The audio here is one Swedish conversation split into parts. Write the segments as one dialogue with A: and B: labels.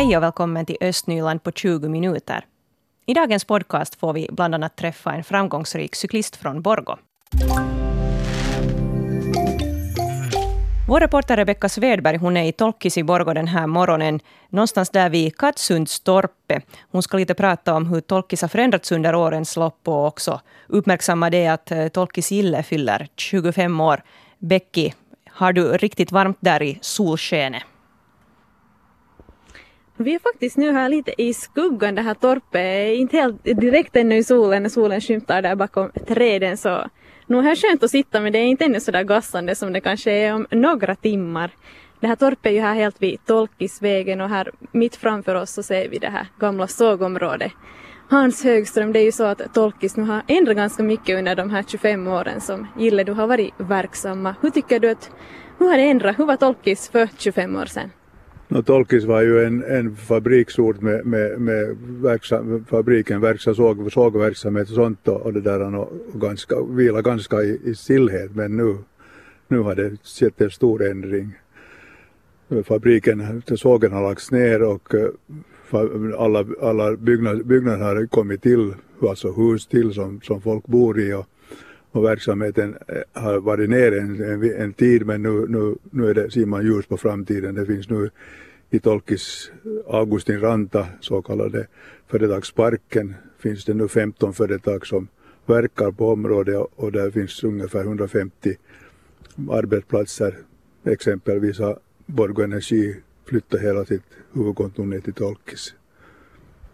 A: Hej och välkommen till Östnyland på 20 minuter. I dagens podcast får vi bland annat träffa en framgångsrik cyklist från Borgo. Vår reporter Rebecka Svedberg hon är i Tolkis i Borgo den här morgonen, någonstans där vid Katsundstorpe. Hon ska lite prata om hur Tolkis har förändrats under årens lopp och också uppmärksamma det att eh, Tolkis Gille fyller 25 år. Becky, har du riktigt varmt där i solskenet?
B: Vi är faktiskt nu här lite i skuggan det här torpet, inte helt direkt ännu i solen när solen skymtar där bakom träden så nu är det skönt att sitta men det är inte ännu så där gassande som det kanske är om några timmar. Det här torpet är ju här helt vid Tolkisvägen och här mitt framför oss så ser vi det här gamla sågområdet. Hans Högström, det är ju så att Tolkis nu har ändrat ganska mycket under de här 25 åren som Gille du har varit verksamma. Hur tycker du att, hur har det ändrat? Hur var Tolkis för 25 år sedan?
C: No, Tolkis var ju en, en fabriksort med, med, med verksam, fabriken, verksam, såg, sågverksamhet och sånt och, och det där och, och ganska, vila ganska i, i stillhet men nu, nu har det skett en stor ändring. Fabriken, sågen har lagts ner och eh, alla, alla byggnader, byggnader har kommit till, alltså hus till som, som folk bor i och, och verksamheten eh, har varit nere en, en, en, tid men nu, nu, nu är det, ser man ljus på framtiden. Det finns nu i Tolkis Augustin Ranta, så kallade företagsparken, finns det nu 15 företag som verkar på området och där finns ungefär 150 arbetsplatser. Exempelvis har Borgå Energi flyttat hela sitt huvudkontor ner till Tolkis.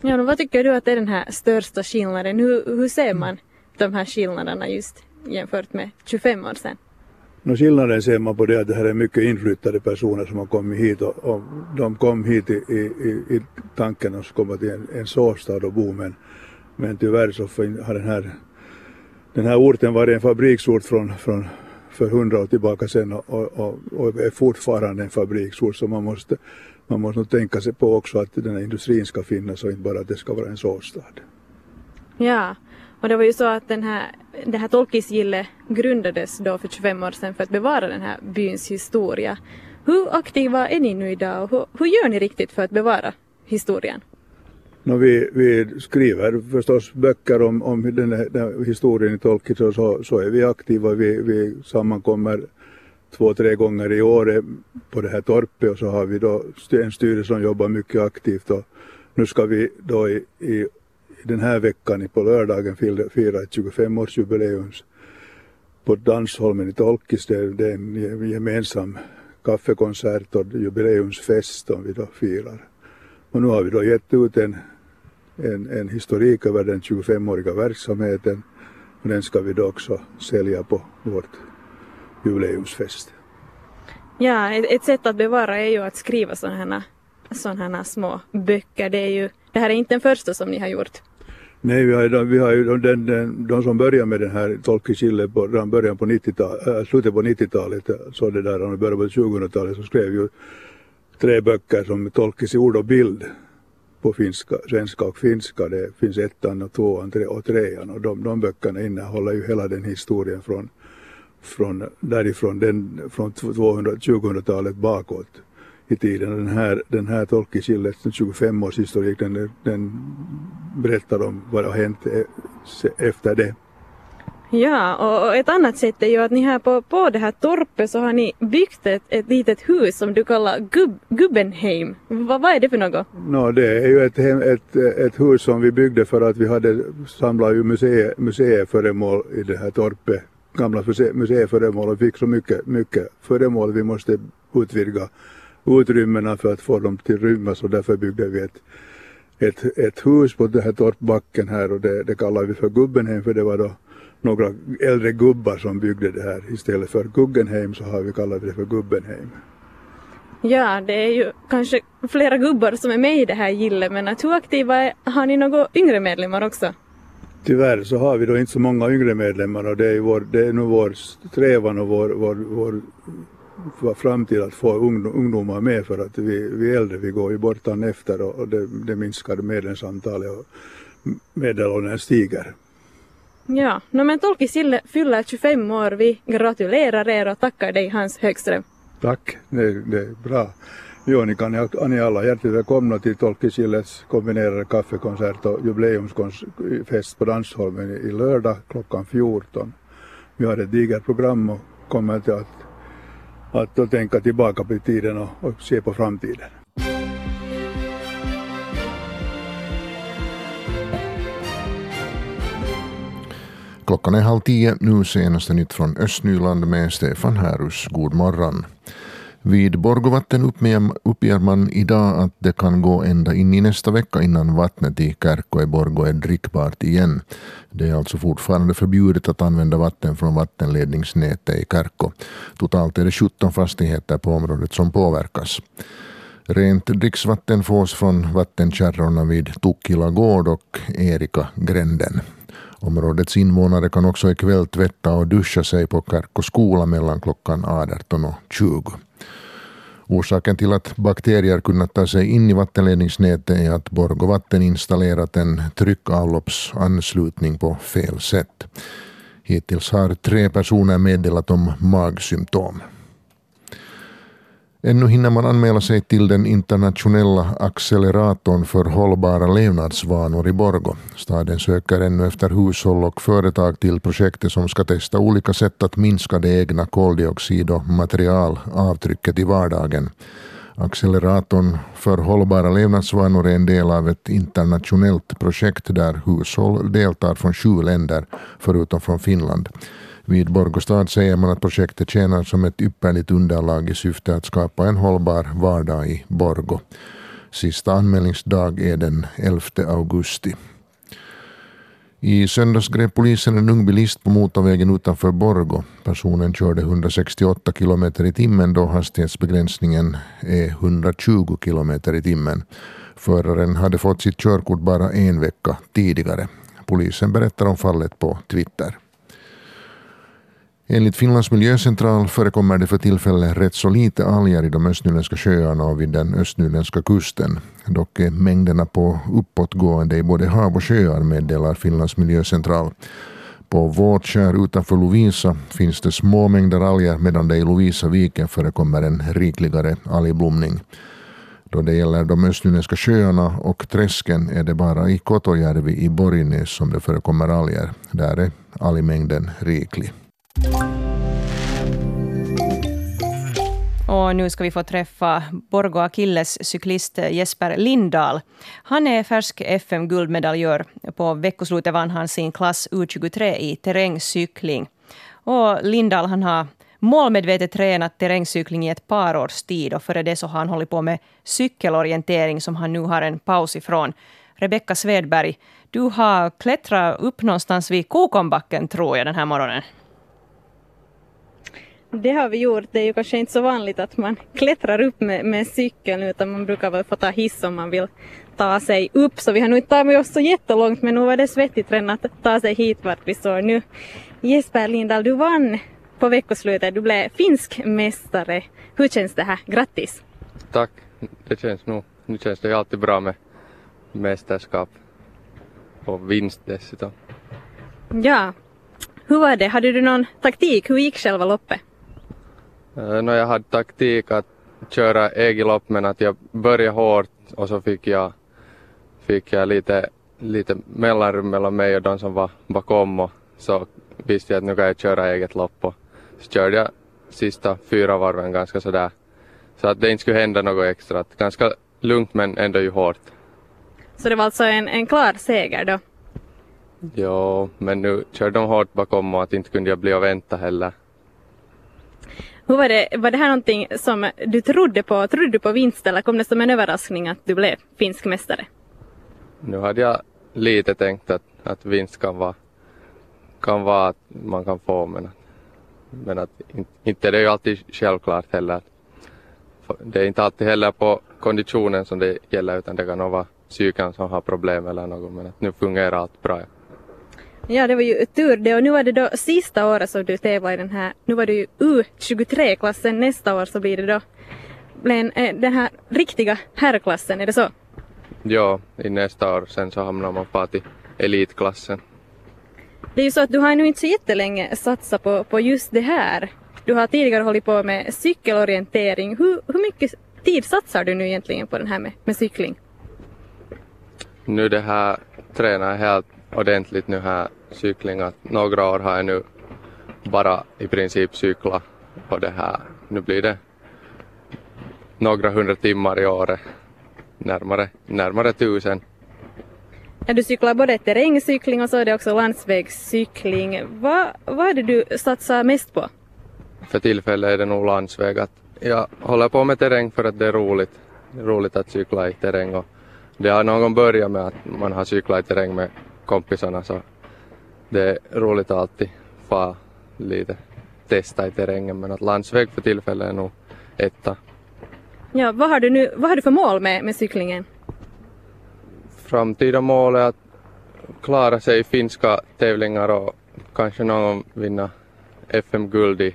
B: Ja, vad tycker du att är den här största skillnaden? Hur, hur ser man de här skillnaderna just jämfört med 25 år sedan?
C: No, skillnaden ser man på det att det här är mycket inflyttade personer som har kommit hit och, och de kom hit i, i, i tanken att komma till en, en sovstad och bo men, men tyvärr så har den här, den här orten varit en fabriksort från, från för hundra år tillbaka sedan och, och, och, är fortfarande en fabriksort så man måste, man måste nog tänka sig på också att den här industrin ska finnas och inte bara att det ska vara en sovstad.
B: Ja, och det var ju så att den här, det här Tolkisgille grundades då för 25 år sedan för att bevara den här byns historia. Hur aktiva är ni nu idag och hur, hur gör ni riktigt för att bevara historien?
C: No, vi, vi skriver förstås böcker om, om den, här, den här historien i Tolkis och så, så är vi aktiva. Vi, vi sammankommer två, tre gånger i år på det här torpet och så har vi då en styrelse som jobbar mycket aktivt och nu ska vi då i, i den här veckan på lördagen fira ett 25-årsjubileum på Dansholmen i Tolkis. Det är en gemensam kaffekonsert och jubileumsfest som vi då firar. Och nu har vi då gett ut en, en, en historik över den 25-åriga verksamheten och den ska vi då också sälja på vårt jubileumsfest.
B: Ja, ett, ett sätt att bevara är ju att skriva sådana här, här små böcker. Det, är ju, det här är inte den första som ni har gjort.
C: Nej, vi har, vi har ju den, den, de som började med den här Tolkis på redan början på 90-talet, äh, slutet på 90-talet, så det där, och början på 2000-talet så skrev ju tre böcker som Tolkis i ord och bild på finska, svenska och finska. Det finns ettan och tvåan tre, och trean och de, de böckerna innehåller ju hela den historien från, från därifrån, den, från 2000-talet bakåt i tiden. Den här, den här Tolkis-Gilles 25-årshistorik den, den berättar om vad som har hänt e, efter det.
B: Ja, och ett annat sätt är ju att ni här på, på det här torpet så har ni byggt ett, ett litet hus som du kallar Gubb, Gubbenheim. vad är det för något?
C: No, det är ju ett, ett, ett hus som vi byggde för att vi hade samlat ju museie, museiföremål i det här torpet. Gamla museiföremål och fick så mycket, mycket föremål vi måste utvidga utrymmena för att få dem till rymmas och därför byggde vi ett, ett, ett hus på den här torpbacken här och det, det kallar vi för Gubbenheim för det var då några äldre gubbar som byggde det här. Istället för Guggenheim så har vi kallat det för Gubbenheim.
B: Ja, det är ju kanske flera gubbar som är med i det här gillet men att hur aktiva är, har ni några yngre medlemmar också?
C: Tyvärr så har vi då inte så många yngre medlemmar och det är, vår, det är nu vår strävan och vår, vår, vår framtid att få ungdomar med för att vi, vi äldre vi går ju bortan efter och det, det minskar medlemsantalet och medelåldern stiger.
B: Ja, no, men Tolkisille fyller 25 år. Vi gratulerar er och tackar dig Hans Högström.
C: Tack, det, det är bra. Jo, ni, kan, ni alla hjärtligt välkomna till Tolkkisilles kombinerade kaffekonsert och jubileumsfest på Dansholmen i lördag klockan 14. Vi har ett digert program och kommer att, att, då tänka tillbaka på tiden och, och se på framtiden.
D: Klockan är halv tio, nu senaste nytt från Östnyland med Stefan Härus. God morgon. Vid Borgovatten uppger man idag att det kan gå ända in i nästa vecka innan vattnet i Kärkko i Borgo är drickbart igen. Det är alltså fortfarande förbjudet att använda vatten från vattenledningsnätet i Kärkko. Totalt är det 17 fastigheter på området som påverkas. Rent dricksvatten fås från vattenkärrorna vid Tukkila gård och Erika gränden. Områdets invånare kan också ikväll tvätta och duscha sig på Kärkko skola mellan klockan 18 och 20. Orsaken till att bakterier kunnat ta sig in i vattenledningsnätet är att Borgå Vatten installerat en tryckavloppsanslutning på fel sätt. Hittills har tre personer meddelat om magsymptom. Ännu hinner man anmäla sig till den internationella acceleratorn för hållbara levnadsvanor i Borgo. Staden söker ännu efter hushåll och företag till projektet som ska testa olika sätt att minska det egna koldioxid och materialavtrycket i vardagen. Acceleratorn för hållbara levnadsvanor är en del av ett internationellt projekt där hushåll deltar från sju länder, förutom från Finland. Vid Borgostad säger man att projektet tjänar som ett ypperligt underlag i syfte att skapa en hållbar vardag i Borgo. Sista anmälningsdag är den 11 augusti. I söndags grep polisen en ung bilist på motorvägen utanför Borgo. Personen körde 168 kilometer i timmen då hastighetsbegränsningen är 120 kilometer i timmen. Föraren hade fått sitt körkort bara en vecka tidigare. Polisen berättar om fallet på Twitter. Enligt Finlands miljöcentral förekommer det för tillfället rätt så lite alger i de östnyländska sjöarna och vid den östnyländska kusten. Dock är mängderna på uppåtgående i både hav och sjöar, meddelar Finlands miljöcentral. På Vårtskär utanför Lovisa finns det små mängder alger medan det i Lovisaviken förekommer en rikligare algblomning. Då det gäller de östnyländska sjöarna och träsken är det bara i Kotojärvi i Borgnäs som det förekommer alger. Där är algmängden riklig.
A: Och nu ska vi få träffa Borgå Akilles cyklist Jesper Lindahl. Han är färsk FM-guldmedaljör. På veckoslutet vann han sin klass U23 i terrängcykling. Och Lindahl han har målmedvetet tränat terrängcykling i ett par års tid och före det så har han hållit på med cykelorientering som han nu har en paus ifrån. Rebecka Svedberg, du har klättrat upp någonstans vid Kokombacken tror jag den här morgonen.
B: Det har vi gjort. Det är ju kanske inte så vanligt att man klättrar upp med, med cykeln utan man brukar väl få ta hiss om man vill ta sig upp. Så vi har nog inte tagit oss så jättelångt men nu var det svettigt redan att ta sig hit vart vi står nu. Jesper Lindahl, du vann på veckoslutet. Du blev finsk mästare. Hur känns det här? Grattis!
E: Tack! Det känns nog. Nu känns det ju alltid bra med mästerskap och vinst dessutom.
B: Ja. Hur var det? Hade du någon taktik? Hur gick själva loppet?
E: Uh, no, jag hade taktik att köra eget lopp men att jag började hårt och så fick jag, fick jag lite, lite mellanrum mellan mig och de som var bakom och så visste jag att nu kan jag köra eget lopp och så körde jag sista fyra varven ganska sådär så att det inte skulle hända något extra. Ganska lugnt men ändå ju hårt.
B: Så det var alltså en, en klar seger då?
E: Jo, men nu körde de hårt bakom och att inte kunde jag bli och vänta heller.
B: Hur var det, var det här någonting som du trodde på? Trodde du på vinst eller kom det som en överraskning att du blev finsk mästare?
E: Nu hade jag lite tänkt att, att vinst kan vara, kan vara att man kan få men, men att inte det är ju alltid självklart heller. Det är inte alltid heller på konditionen som det gäller utan det kan nog vara psyken som har problem eller något men att nu fungerar allt bra.
B: Ja, det var ju tur det och nu var det då sista året som du tävlar i den här, nu var det ju U23-klassen, nästa år så blir det då blir eh, den här riktiga herrklassen, är det så?
E: Ja, i nästa år sen så hamnar man på till elitklassen.
B: Det är ju så att du har nu inte så jättelänge satsat på, på just det här. Du har tidigare hållit på med cykelorientering. Hur, hur mycket tid satsar du nu egentligen på den här med, med cykling?
E: Nu det här tränar jag helt ordentligt nu här cykling. Att några år har jag nu bara i princip cyklat och det här. Nu blir det några hundra timmar i året. Närmare, närmare tusen.
B: Ja, du cyklar både terrängcykling och så är det också landsvägscykling. Vad, vad är det du satsar mest på?
E: För tillfället är det nog landsväg. Att jag håller på med terräng för att det är roligt. Det är roligt att cykla i terräng och det har någon börjat med att man har cyklat i terräng med kompisarna så det är roligt att alltid få lite testa i terrängen men att landsväg för tillfället är nog etta.
B: Ja, vad har du, nu, vad har du för mål med, med cyklingen?
E: Framtida mål är att klara sig i finska tävlingar och kanske någon gång vinna FM-guld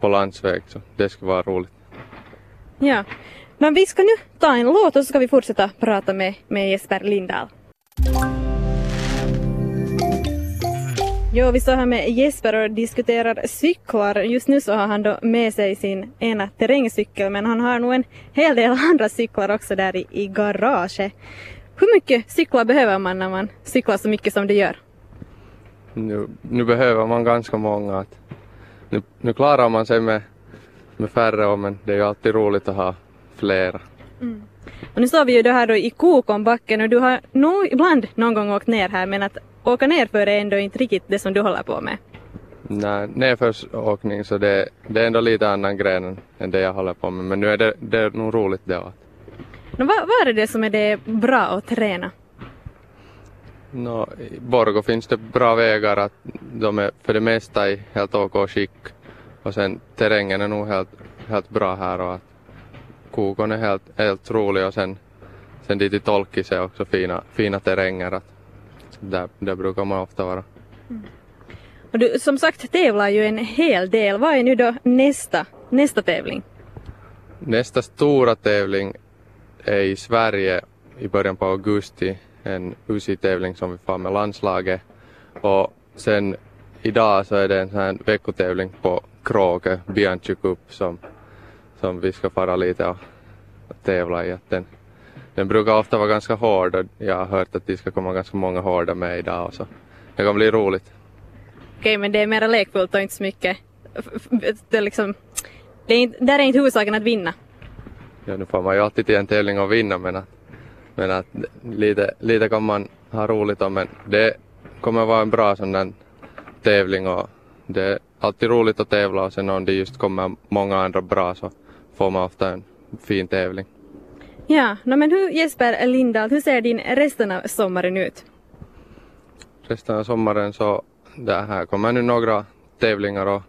E: på landsväg så det skulle vara roligt.
B: Ja, men vi ska nu ta en låt och så ska vi fortsätta prata med, med Jesper Lindahl. Jo, vi står här med Jesper och diskuterar cyklar. Just nu så har han då med sig sin ena terrängcykel men han har nog en hel del andra cyklar också där i, i garaget. Hur mycket cyklar behöver man när man cyklar så mycket som du gör?
E: Nu, nu behöver man ganska många. Att nu, nu klarar man sig med, med färre men det är ju alltid roligt att ha flera.
B: Mm. Och nu står vi ju då här då i Kokonbacken och du har nog ibland någon gång åkt ner här men att åka ner för är ändå inte riktigt det som du håller på med.
E: Nej, nedförsåkning så det, det är ändå lite annan gren än det jag håller på med men nu är det, det är nog roligt det också.
B: No, vad, vad är det som är det bra att träna?
E: No, I Borgo finns det bra vägar att de är för det mesta i helt OK skick och sen terrängen är nog helt, helt bra här och att Kokon är helt, helt rolig och sen, sen dit i Tolkis är också fina, fina terränger. Att där, där brukar man ofta vara.
B: Mm. Och du som sagt tävlar ju en hel del. Vad är nu då nästa, nästa tävling?
E: Nästa stora tävling är i Sverige i början på augusti. En UCI-tävling som vi får med landslaget. Och sen idag så är det en sån här veckotävling på Kråke, Bianchi Cup, som som vi ska fara lite och tävla i. den, den brukar ofta vara ganska hård och jag har hört att det ska komma ganska många hårda med idag och så. Det kommer bli roligt.
B: Okej, men det är mera lekfullt och inte så mycket. Det är liksom, det är inte, där är inte huvudsaken att vinna.
E: Ja, nu får man ju alltid till en tävling och vinna men att, men att lite, lite kan man ha roligt om men det kommer vara en bra sån där tävling och det är alltid roligt att tävla och sen om det just kommer många andra bra så får man ofta en fin tävling.
B: Ja, no, men hur Jesper Lindahl, hur ser din resten av sommaren ut?
E: Resten av sommaren så det här kommer nu några tävlingar och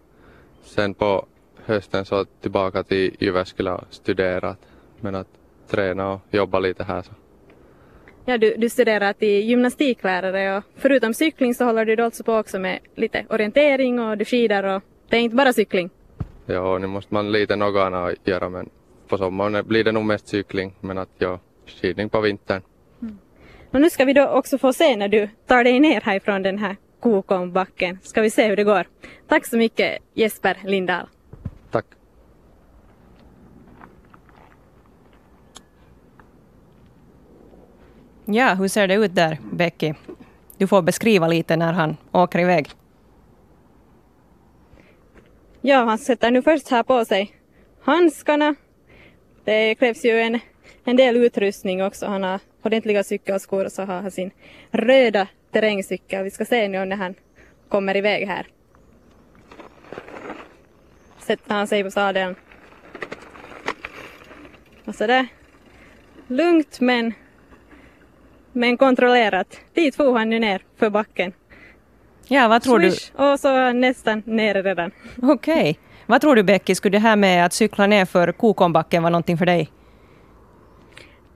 E: sen på hösten så tillbaka till Jyväskylä och studera. Men att träna och jobba lite här så.
B: Ja, du, du studerar till gymnastiklärare och förutom cykling så håller du alltså på också med lite orientering och du skidar och det är inte bara cykling.
E: Ja, nu måste man lite något annat göra men på sommaren blir det nog mest cykling men att ja, skidning på vintern.
B: Mm. Och nu ska vi då också få se när du tar dig ner härifrån den här Kokombacken. Ska vi se hur det går. Tack så mycket Jesper Lindahl.
E: Tack.
A: Ja, hur ser det ut där, Becky? Du får beskriva lite när han åker iväg.
B: Ja, han sätter nu först här på sig handskarna. Det krävs ju en, en del utrustning också. Han har ordentliga cykelskor och så har han sin röda terrängcykel. Vi ska se nu när han kommer iväg här. Sätter han sig på sadeln. Och sådär. Lugnt men, men kontrollerat. Dit for han nu ner för backen.
A: Ja, vad tror
B: Swish,
A: du?
B: Och så nere nere redan.
A: Okej. Okay. Vad tror du Becky, skulle det här med att cykla ner för Kokonbacken vara någonting för dig?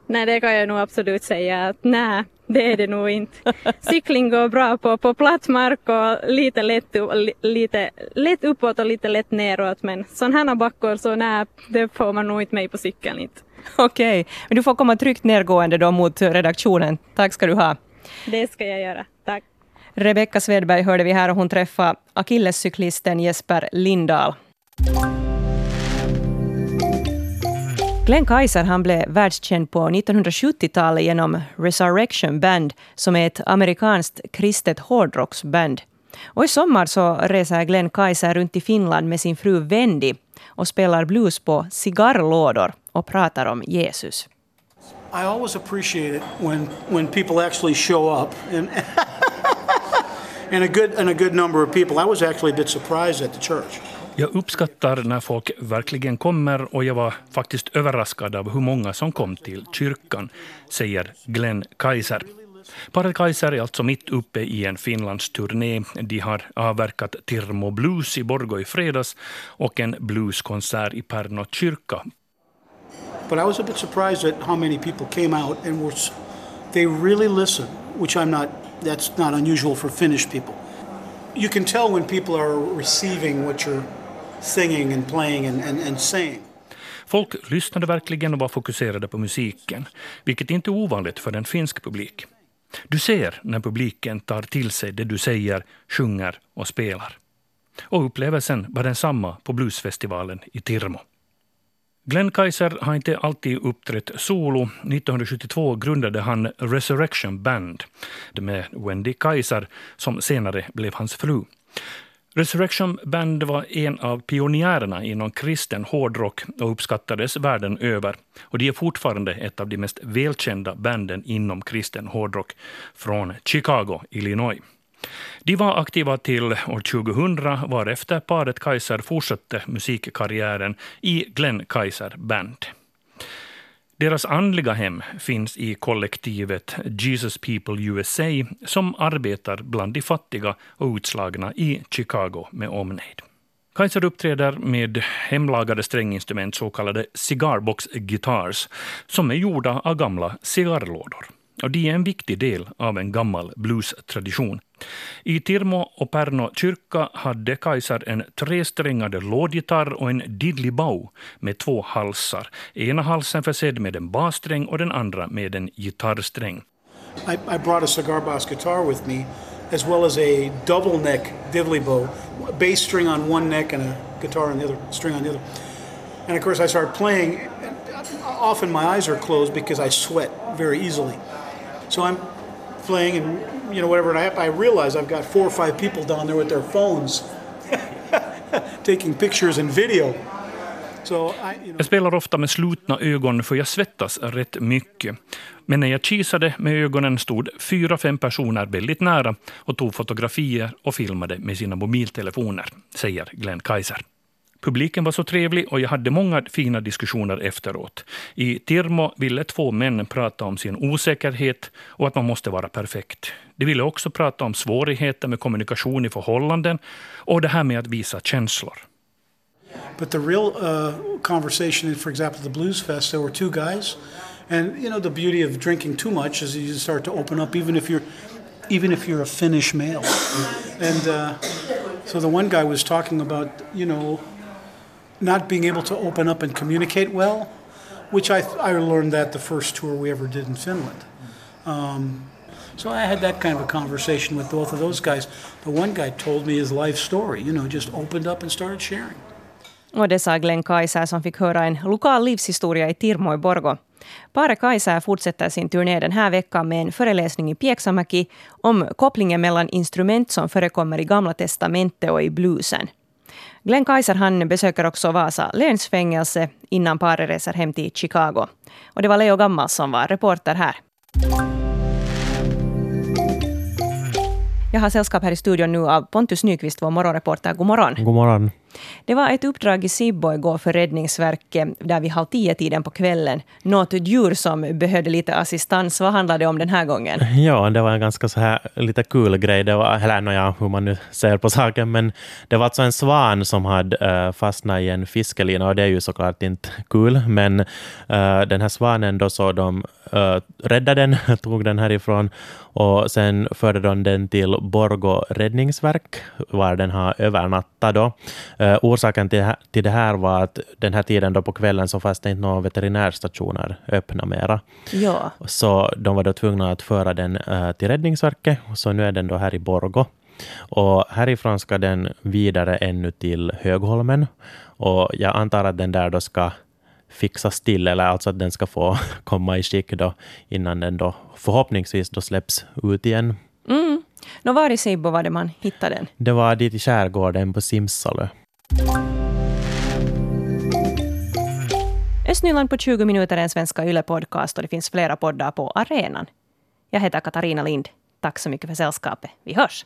B: Nej, det kan jag nog absolut säga att nej, det är det nog inte. Cykling går bra på, på platt mark och lite lätt, lite lätt uppåt och lite lätt neråt men sådana här backor så nej, det får man nog inte med på cykeln inte.
A: Okej, okay. men du får komma tryggt nergående då mot redaktionen. Tack ska du ha.
B: Det ska jag göra, tack.
A: Rebecka Svedberg hörde vi här och hon träffade akillescyklisten Jesper Lindahl. Glenn Kaiser han blev världskänd på 1970-talet genom Resurrection Band som är ett amerikanskt kristet hårdrocksband. Och I sommar så reser Glenn Kaiser runt i Finland med sin fru Wendy och spelar blues på cigarrlådor och pratar om Jesus.
F: I always appreciate it when, when people actually show up. And, and, a good, and a good number of people. I was actually a bit surprised at the church.
G: Jag uppskattar när folk verkligen kommer och jag var faktiskt överraskad av hur många som kom till kyrkan, säger Glenn Kaiser. Paret Kaiser är alltså mitt uppe i en Finlandsturné. De har avverkat Tirmo Blues i Borgå i fredags och en blueskonsert i Pärnå kyrka.
F: But I was a bit surprised at how many people came out and were, they really listened, which I'm not, that's not unusual for Finnish people. You can tell when people are receiving what you're singing and playing and, and, and saying.
G: Folk lyssnade verkligen och var fokuserade på musiken, vilket inte är ovanligt för en finsk publik. Du ser när publiken tar till sig det du säger, sjunger och spelar. Och upplevelsen var densamma på bluesfestivalen i Tirmo. Glenn Kaiser har inte alltid uppträtt solo. 1972 grundade han Resurrection Band med Wendy Kaiser, som senare blev hans fru. Resurrection Band var en av pionjärerna inom kristen hårdrock och uppskattades världen över. Och de är fortfarande ett av de mest välkända banden inom kristen hårdrock från Chicago, Illinois. De var aktiva till år 2000, varefter paret Kaiser fortsatte musikkarriären i Glenn Kaiser Band. Deras andliga hem finns i kollektivet Jesus People USA som arbetar bland de fattiga och utslagna i Chicago med omnejd. Kaiser uppträder med hemlagade stränginstrument, så kallade cigarbox guitars, som är gjorda av gamla cigarrlådor. Och de är en viktig del av en gammal bluestradition. I Tirmo och Pärno kyrka hade Kaiser en tresträngad lådgitarr och en diddley-bow med två halsar. Ena halsen försedd med en bassträng och den andra med en gitarrsträng.
F: I, I brought a cigar box guitar with me as well as a double neck diddley bow, bass string on one neck and a guitar on the other, string on the other. And of course I started playing. Often my eyes are closed because I sweat very easily. So I'm playing and you know whatever, and I, I realize I've got four or five people down there with their phones taking pictures and video.
G: So I, you know. Jag spelar ofta med slutna ögon för jag svettas rätt mycket. Men när jag kisade med ögonen stod fyra, fem personer väldigt nära och tog fotografier och filmade med sina mobiltelefoner, säger Glenn Kaiser. Publiken var så trevlig och jag hade många fina diskussioner efteråt. I Tirmo ville två män prata om sin osäkerhet och att man måste vara perfekt. De ville också prata om svårigheter med kommunikation i förhållanden och det här med att visa känslor.
F: But the real uh, conversation, for example, the Blues Fest, there were two guys, and you know the beauty of drinking too much is you start to open up, even if you're, even if you're a Finnish male, and uh, so the one guy was talking about, you know, not being able to open up and communicate well, which I, I learned that the first tour we ever did in Finland. Um, so I had that kind of a conversation with both of those guys. The one guy told me his life story, you know, just opened up and started sharing.
A: Och det sa Glenn Kaiser som fick höra en lokal livshistoria i Tirmo i Borgo. Paret Kaiser fortsätter sin turné den här veckan med en föreläsning i Pieksämäki om kopplingen mellan instrument som förekommer i Gamla testamentet och i bluesen. Glenn Kaiser han besöker också Vasa länsfängelse innan paret reser hem till Chicago. Och det var Leo Gammal som var reporter här. Jag har sällskap här i studion nu av Pontus Nyqvist, vår morgonreporter. God morgon.
H: God morgon.
A: Det var ett uppdrag i Sibbo igår för Räddningsverket, där vid halv tio-tiden på kvällen. Något djur som behövde lite assistans. Vad handlade det om den här gången?
H: Ja, det var en ganska så här lite kul grej. Det var, eller ja, hur man nu ser på saken, men det var alltså en svan som hade uh, fastnat i en fiskelina och det är ju såklart inte kul, men uh, den här svanen då så de uh, räddade den, tog den härifrån och sen förde de den till Borgo räddningsverk, var den har övernattat då. Uh, orsaken till, till det här var att den här tiden då på kvällen så fanns det inte några veterinärstationer öppna mera.
A: Ja.
H: Så de var då tvungna att föra den uh, till Räddningsverket, så nu är den då här i Borgo. Och härifrån ska den vidare ännu till Högholmen. Och jag antar att den där då ska fixas till, eller alltså att den ska få komma i skick då, innan den då förhoppningsvis då släpps ut igen.
A: Mm. Nå, var i Sibbo var det man hittade den?
H: Det var dit i skärgården på Simsalö.
A: Östnyland på 20 minuter är en svenska YLE-podcast och det finns flera poddar på arenan. Jag heter Katarina Lind. Tack så mycket för sällskapet. Vi hörs!